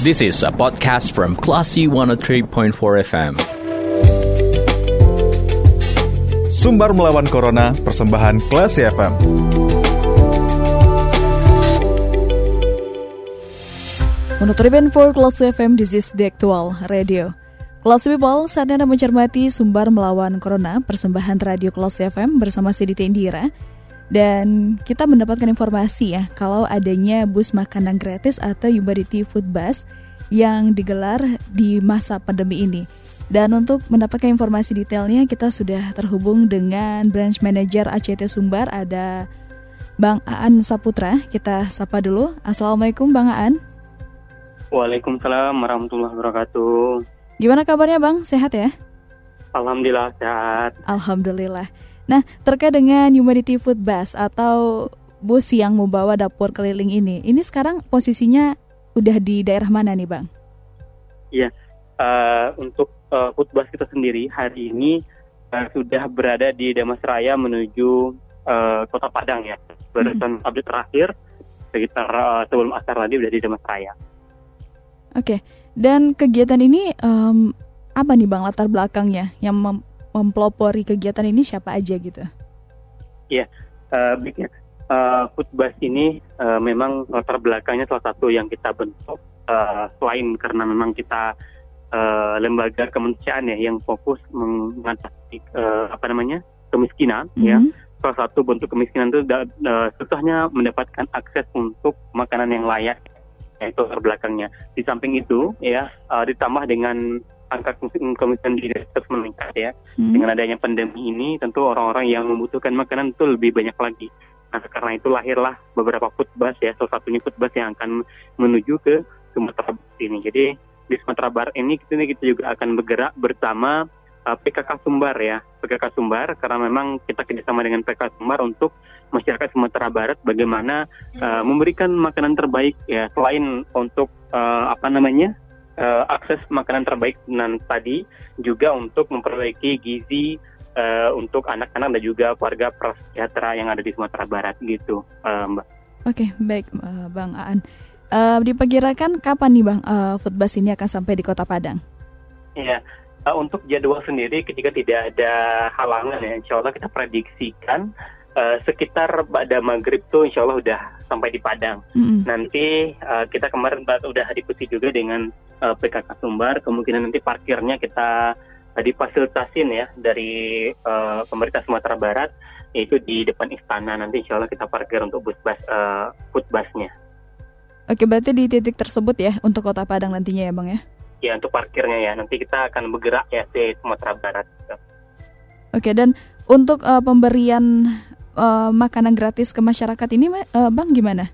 This is a podcast from Classy 103.4 FM. Sumbar melawan Corona, persembahan Classy FM. Menutup for Classy FM, this is the actual radio. Classy People, saatnya Anda mencermati Sumbar melawan Corona, persembahan radio Classy FM bersama Siditi Indira. Dan kita mendapatkan informasi ya, kalau adanya bus makanan gratis atau Humanity Food Bus yang digelar di masa pandemi ini. Dan untuk mendapatkan informasi detailnya, kita sudah terhubung dengan Branch Manager ACT Sumbar, ada Bang Aan Saputra. Kita sapa dulu. Assalamualaikum Bang Aan. Waalaikumsalam warahmatullahi wabarakatuh. Gimana kabarnya Bang? Sehat ya? Alhamdulillah sehat. Alhamdulillah. Nah, terkait dengan Humanity Food Bus atau bus yang membawa dapur keliling ini, ini sekarang posisinya udah di daerah mana nih Bang? Iya, uh, untuk uh, food bus kita sendiri hari ini uh, sudah berada di Damas Raya menuju uh, Kota Padang ya. Berdasarkan hmm. update terakhir, sekitar uh, sebelum asar tadi udah di Damas Raya. Oke, dan kegiatan ini um, apa nih bang latar belakangnya yang mem mempelopori kegiatan ini siapa aja gitu? Iya, uh, uh, foodbus ini uh, memang latar belakangnya salah satu yang kita bentuk uh, selain karena memang kita uh, lembaga kemanusiaan ya yang fokus mengatasi uh, apa namanya kemiskinan mm -hmm. ya salah satu bentuk kemiskinan itu uh, susahnya mendapatkan akses untuk makanan yang layak itu terbelakangnya. Di samping itu ya uh, ditambah dengan angka kemiskinan di terus meningkat ya. Hmm. Dengan adanya pandemi ini tentu orang-orang yang membutuhkan makanan itu lebih banyak lagi. Nah karena itu lahirlah beberapa food bus ya, salah satunya food bus yang akan menuju ke Sumatera Barat ini. Jadi di Sumatera Barat ini kita, kita juga akan bergerak bersama uh, PKK Sumbar ya, PKK Sumbar karena memang kita kerjasama dengan PKK Sumbar untuk masyarakat Sumatera Barat bagaimana uh, memberikan makanan terbaik ya selain untuk uh, apa namanya uh, akses makanan terbaik dan tadi juga untuk memperbaiki gizi uh, untuk anak-anak dan juga warga prasejahtera yang ada di Sumatera Barat gitu uh, Mbak. Oke baik uh, Bang Aan. Uh, diperkirakan kapan nih Bang uh, Foodbus ini akan sampai di Kota Padang? Iya, uh, untuk jadwal sendiri ketika tidak ada halangan ya, insya Allah kita prediksikan uh, sekitar pada maghrib tuh insya Allah udah sampai di Padang. Mm-hmm. Nanti uh, kita kemarin udah diskusi juga dengan uh, eh, PKK Sumbar, kemungkinan nanti parkirnya kita uh, difasilitasin ya dari uh, pemerintah Sumatera Barat, yaitu di depan istana. Nanti insya Allah kita parkir untuk bus bus uh, food busnya. Oke, berarti di titik tersebut ya untuk Kota Padang nantinya ya, Bang ya? Ya, untuk parkirnya ya. Nanti kita akan bergerak ya di Sumatera Barat. Oke, dan untuk uh, pemberian uh, makanan gratis ke masyarakat ini, uh, Bang gimana?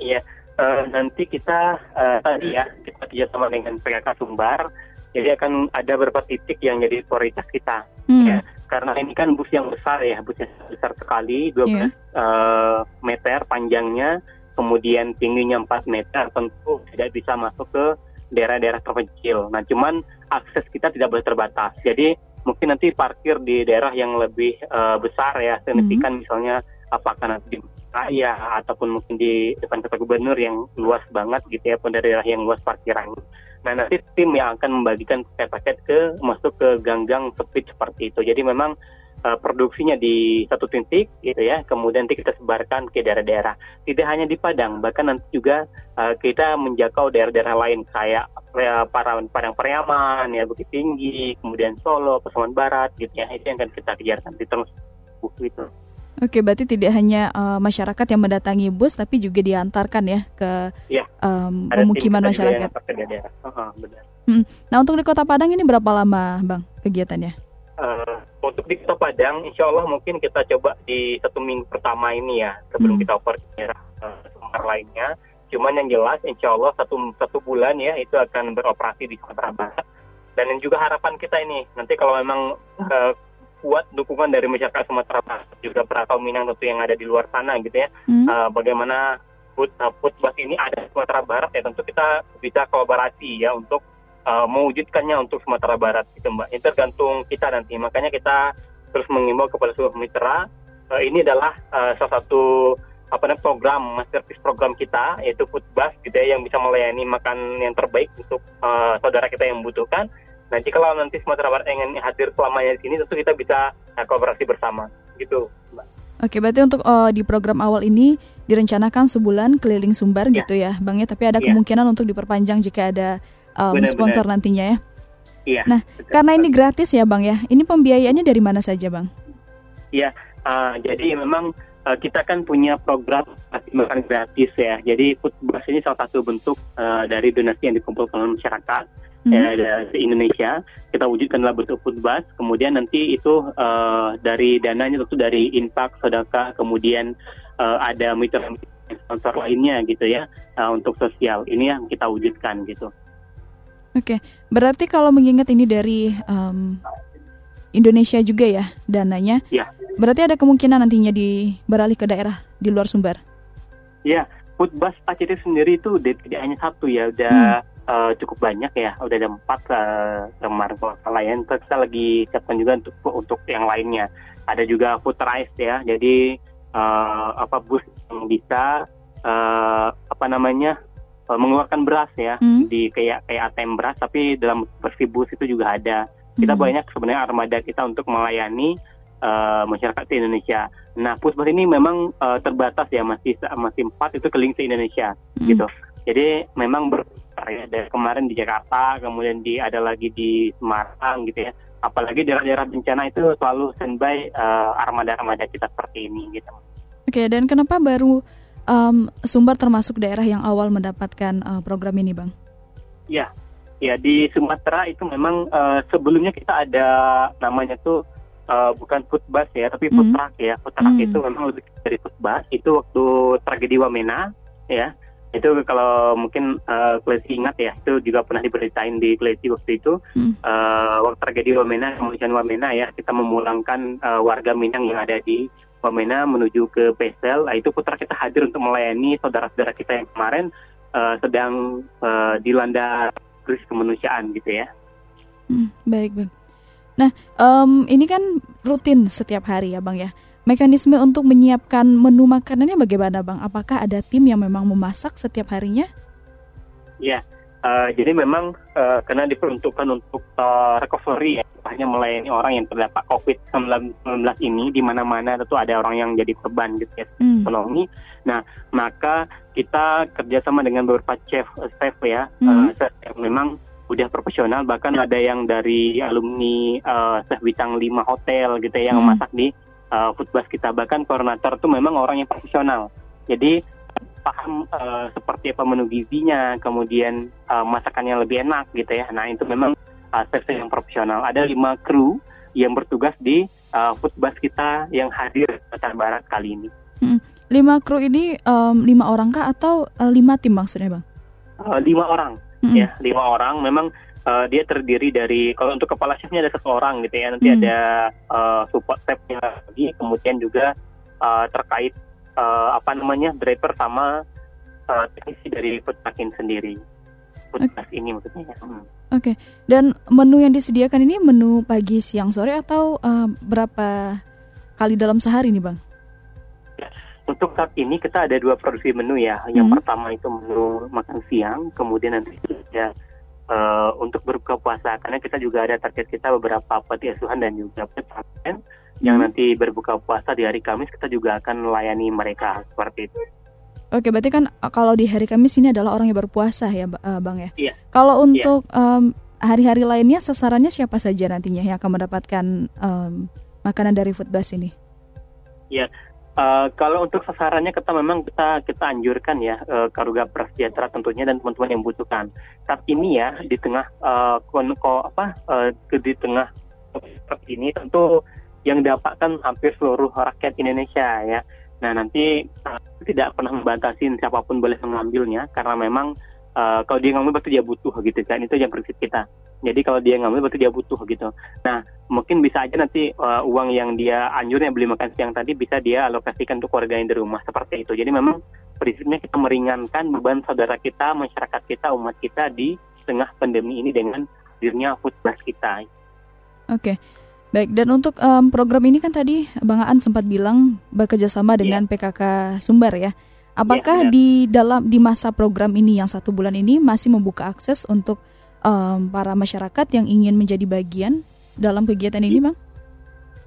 Iya, uh, nanti kita uh, tadi ya kita kerjasama dengan PKK Sumbar, jadi akan ada beberapa titik yang jadi prioritas kita, hmm. ya. Karena ini kan bus yang besar ya, bus yang besar sekali, 12 yeah. Uh, meter panjangnya, kemudian tingginya 4 meter, tentu tidak bisa masuk ke daerah-daerah terpencil. Nah, cuman akses kita tidak boleh terbatas. Jadi mungkin nanti parkir di daerah yang lebih uh, besar ya signifikan mm-hmm. misalnya apakah nanti di raya ataupun mungkin di depan kota gubernur yang luas banget gitu ya pun daerah yang luas parkiran. Nah nanti tim yang akan membagikan paket-paket ke masuk ke gang-gang sepi seperti itu. Jadi memang uh, produksinya di satu titik gitu ya, kemudian nanti kita sebarkan ke daerah-daerah. Tidak hanya di Padang, bahkan nanti juga uh, kita menjangkau daerah-daerah lain kayak uh, Padang Pariaman, ya Bukit Tinggi, kemudian Solo, Pesawan Barat gitu ya. Itu yang akan kita kejarkan di terus buku itu. Oke, berarti tidak hanya uh, masyarakat yang mendatangi bus, tapi juga diantarkan ya ke ya, um, pemukiman masyarakat. Uh, benar. Hmm. Nah, untuk di Kota Padang ini berapa lama, Bang, kegiatannya? Uh, untuk di Kota Padang, insya Allah mungkin kita coba di satu minggu pertama ini ya, sebelum hmm. kita over daerah uh, lainnya. Cuman yang jelas, insya Allah satu satu bulan ya itu akan beroperasi di Sumatera Barat. Dan yang juga harapan kita ini, nanti kalau memang uh, kuat dukungan dari masyarakat Sumatera Barat, juga Perakau Minang tentu yang ada di luar sana gitu ya, hmm. uh, bagaimana food, uh, bus ini ada di Sumatera Barat ya tentu kita bisa kolaborasi ya untuk uh, mewujudkannya untuk Sumatera Barat itu mbak. Ini tergantung kita nanti. Makanya kita terus mengimbau kepada seluruh mitra uh, ini adalah uh, salah satu apa namanya program masterpiece program kita yaitu food bus gitu ya yang bisa melayani makan yang terbaik untuk uh, saudara kita yang membutuhkan. Nanti kalau nanti Sumatera Barat ingin hadir selamanya di sini tentu kita bisa uh, kolaborasi bersama gitu. Mbak. Oke, berarti untuk uh, di program awal ini direncanakan sebulan keliling Sumbar Ya. gitu ya, Bang ya. Tapi ada Ya. kemungkinan untuk diperpanjang jika ada um, Benar-benar. sponsor nantinya ya. Iya. Nah, betul. Karena ini gratis ya, Bang ya. Ini pembiayaannya dari mana saja, Bang? Iya, uh, jadi memang uh, kita kan punya program makan gratis ya. Jadi food bus ini salah satu bentuk uh, dari donasi yang dikumpulkan oleh masyarakat Hmm. Indonesia. Kita wujudkan dalam bentuk food bus. Kemudian nanti itu uh, dari dananya tentu dari infak, sedekah, kemudian uh, ada mitra sponsor lainnya gitu ya uh, untuk sosial. Ini yang kita wujudkan gitu. Oke, berarti kalau mengingat ini dari um, Indonesia juga ya dananya. Ya. Berarti ada kemungkinan nantinya di beralih ke daerah di luar Sumbar. Ya, food bus ACT sendiri itu tidak hanya satu ya, udah eh, cukup banyak ya, udah ada empat eh, kemarin kalau salah ya. Terus kita lagi siapkan juga untuk untuk yang lainnya. Ada juga food rice ya, jadi eh, apa bus yang bisa eh, apa namanya eh, mengeluarkan beras ya, Hmm. di kayak kayak ATM beras, tapi dalam versi bus itu juga ada. Kita Hmm. banyak sebenarnya armada kita untuk melayani eh, masyarakat di Indonesia. Nah, Pusbas ini memang eh, terbatas ya, masih masih empat itu keliling se Indonesia Hmm. gitu. Jadi memang ya dari kemarin di Jakarta, kemudian di ada lagi di Semarang gitu ya. Apalagi daerah-daerah bencana itu selalu standby eh, armada-armada kita seperti ini gitu. Oke, dan kenapa baru um, Sumbar termasuk daerah yang awal mendapatkan uh, program ini, Bang? Ya, ya di Sumatera itu memang eh, sebelumnya kita ada namanya tuh eh, bukan food bus ya, tapi food Hmm. truck ya. Food truck Hmm. itu memang lebih dari food bus. Itu waktu tragedi Wamena ya. Itu kalau mungkin uh, Klesi ingat ya, itu juga pernah diberitain di Klesi waktu itu. Hmm. Eh, waktu tragedi Wamena, kemanusiaan Wamena ya, kita memulangkan eh, warga Minang yang ada di Wamena menuju ke Pesel. Nah, itu putra kita hadir untuk melayani saudara-saudara kita yang kemarin eh, sedang eh, dilanda krisis kemanusiaan gitu ya. Hmm, baik, baik. Nah, em, ini kan rutin setiap hari ya, Bang ya. Mekanisme untuk menyiapkan menu makanannya bagaimana, Bang? Apakah ada tim yang memang memasak setiap harinya? Ya, eh, jadi memang eh, karena diperuntukkan untuk eh, recovery ya, hanya melayani orang yang terdapat COVID-19 ini di mana-mana tentu ada orang yang jadi korban gitu ya Hmm. ekonomi. Nah, maka kita kerjasama dengan beberapa chef, chef ya, Hmm. eh, chef yang memang udah profesional. Bahkan ada yang dari alumni eh, chef bintang 5 hotel gitu ya, yang Hmm. masak di food bus kita. Bahkan koordinator itu memang orang yang profesional. Jadi paham eh, seperti apa menu gizinya, kemudian eh, masakannya lebih enak gitu ya. Nah itu memang uh, chef yang profesional. Ada lima kru yang bertugas di uh, food bus kita yang hadir di Sumatera Barat kali ini. Lima kru ini em, lima orang kah atau eh, lima tim maksudnya, Bang? Uh, lima orang Mm-mm. ya, lima orang. Memang uh, dia terdiri dari kalau untuk kepala chefnya ada satu orang gitu ya. Nanti Hmm. ada uh, support chefnya lagi, kemudian juga uh, terkait uh, apa namanya driver sama uh, teknisi dari food trucking sendiri. Food bus ini maksudnya. Hmm. Oke. Dan menu yang disediakan ini menu pagi, siang, sore atau eh, berapa kali dalam sehari nih, Bang? Untuk saat ini kita ada dua produksi menu ya. Yang Hmm. pertama itu menu makan siang, kemudian nanti ada eh, untuk berbuka puasa karena kita juga ada target kita beberapa peti asuhan dan juga pesantren yang Hmm. nanti berbuka puasa di hari Kamis kita juga akan melayani mereka seperti itu. Oke, berarti kan eh, kalau di hari Kamis ini adalah orang yang berpuasa ya, eh, Bang ya. Iya. Kalau untuk em, hari-hari lainnya sasarannya siapa saja nantinya yang akan mendapatkan em, makanan dari food bus ini? Eh, kalau untuk sasarannya kita memang kita kita anjurkan ya eh, Karuga Prasejahtera tentunya dan teman-teman yang membutuhkan. Saat ini ya di tengah eh, kon, ko- apa eh, ke- di tengah seperti ini tentu yang dapatkan hampir seluruh rakyat Indonesia ya. Nah nanti eh, tidak pernah membatasi siapa pun boleh mengambilnya karena memang eh, kalau dia ngambil berarti dia butuh gitu kan itu yang prinsip kita. Jadi kalau dia ngambil berarti dia butuh gitu. Nah mungkin bisa aja nanti uh, uang yang dia anjurnya beli makan siang tadi bisa dia alokasikan untuk keluarga yang di rumah seperti itu. Jadi memang prinsipnya kita meringankan beban saudara kita, masyarakat kita, umat kita di tengah pandemi ini dengan hadirnya food bus kita. Oke. Baik, dan untuk um, program ini kan tadi Bang Aan sempat bilang bekerjasama dengan yeah. PKK Sumbar ya. Apakah yeah, di dalam di masa program ini yang satu bulan ini masih membuka akses untuk um, para masyarakat yang ingin menjadi bagian dalam kegiatan ini, Bang?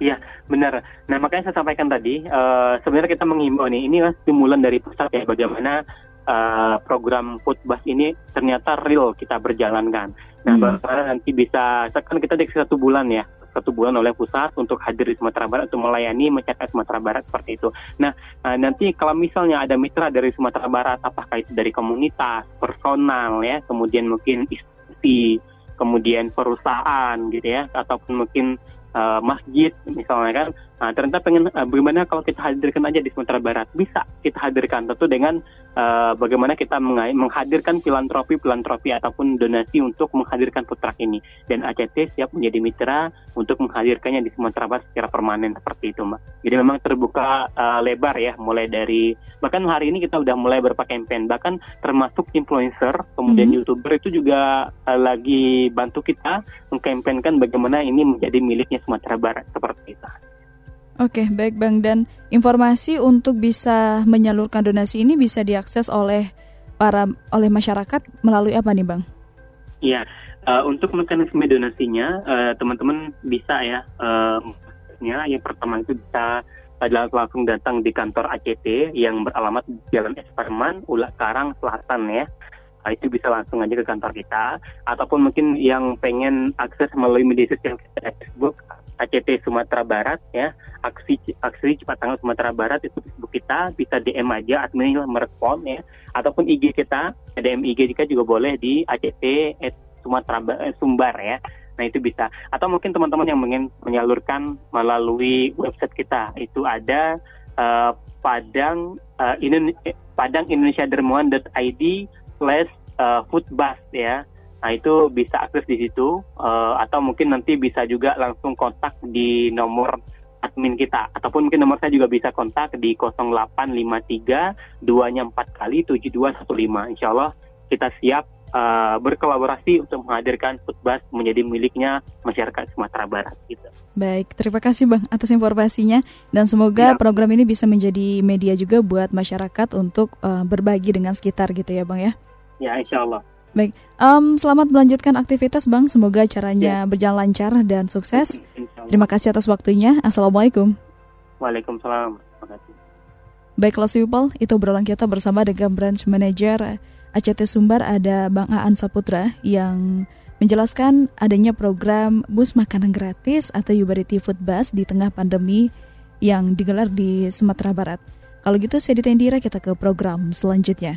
Iya, benar. Nah, makanya saya sampaikan tadi, uh, sebenarnya kita mengimbau nih, ini stimulan dari pusat ya, bagaimana uh, program Foodbus ini ternyata real kita berjalankan. Nah, hmm. bagaimana nanti bisa, kan kita dikasih satu bulan ya, satu bulan oleh pusat untuk hadir di Sumatera Barat untuk melayani masyarakat Sumatera Barat seperti itu. Nah, uh, nanti kalau misalnya ada mitra dari Sumatera Barat, apakah itu dari komunitas, personal ya, kemudian mungkin institusi, kemudian perusahaan gitu ya, ataupun mungkin uh, masjid misalnya kan Nah, ternyata pengen uh, bagaimana kalau kita hadirkan aja di Sumatera Barat bisa kita hadirkan tentu dengan uh, bagaimana kita menghadirkan filantropi filantropi ataupun donasi untuk menghadirkan putrak ini dan ACT siap menjadi mitra untuk menghadirkannya di Sumatera Barat secara permanen seperti itu mbak. Jadi memang terbuka uh, lebar ya mulai dari bahkan hari ini kita udah mulai berpakai bahkan termasuk influencer kemudian mm -hmm. youtuber itu juga uh, lagi bantu kita mengkampanyekan bagaimana ini menjadi miliknya Sumatera Barat seperti itu. Oke, baik Bang. Dan informasi untuk bisa menyalurkan donasi ini bisa diakses oleh para oleh masyarakat melalui apa nih Bang? Iya, uh, untuk mekanisme donasinya uh, teman-teman bisa ya. Uh, yang pertama itu bisa adalah langsung datang di kantor ACT yang beralamat di Jalan Esperman, Ulak Karang Selatan ya. Nah, itu bisa langsung aja ke kantor kita ataupun mungkin yang pengen akses melalui media sosial kita Facebook ACT Sumatera Barat ya. Aksi aksi cepat tanggap Sumatera Barat itu Facebook kita bisa DM aja admin merespon ya. Ataupun IG kita DM IG kita juga boleh di ACT Sumatera eh, Sumbar ya. Nah itu bisa. Atau mungkin teman-teman yang ingin menyalurkan melalui website kita itu ada uh, padang uh, padang Indonesia Dermawan.id slash foodbus ya Nah itu bisa akses di situ uh, atau mungkin nanti bisa juga langsung kontak di nomor admin kita ataupun mungkin nomor saya juga bisa kontak di 0853 duanya 4 kali 7215. Insya Allah kita siap uh, berkolaborasi untuk menghadirkan Foodbus menjadi miliknya masyarakat Sumatera Barat gitu. Baik, terima kasih Bang atas informasinya dan semoga ya. program ini bisa menjadi media juga buat masyarakat untuk uh, berbagi dengan sekitar gitu ya Bang ya. Ya, insya Allah. Baik, um, selamat melanjutkan aktivitas Bang. Semoga acaranya ya. berjalan lancar dan sukses. Terima kasih atas waktunya. Assalamualaikum. Waalaikumsalam. Baik, kelas people, itu berulang kita bersama dengan branch manager ACT Sumbar ada Bang Aan Saputra yang menjelaskan adanya program bus makanan gratis atau Ubarity Food Bus di tengah pandemi yang digelar di Sumatera Barat. Kalau gitu saya ditendira kita ke program selanjutnya.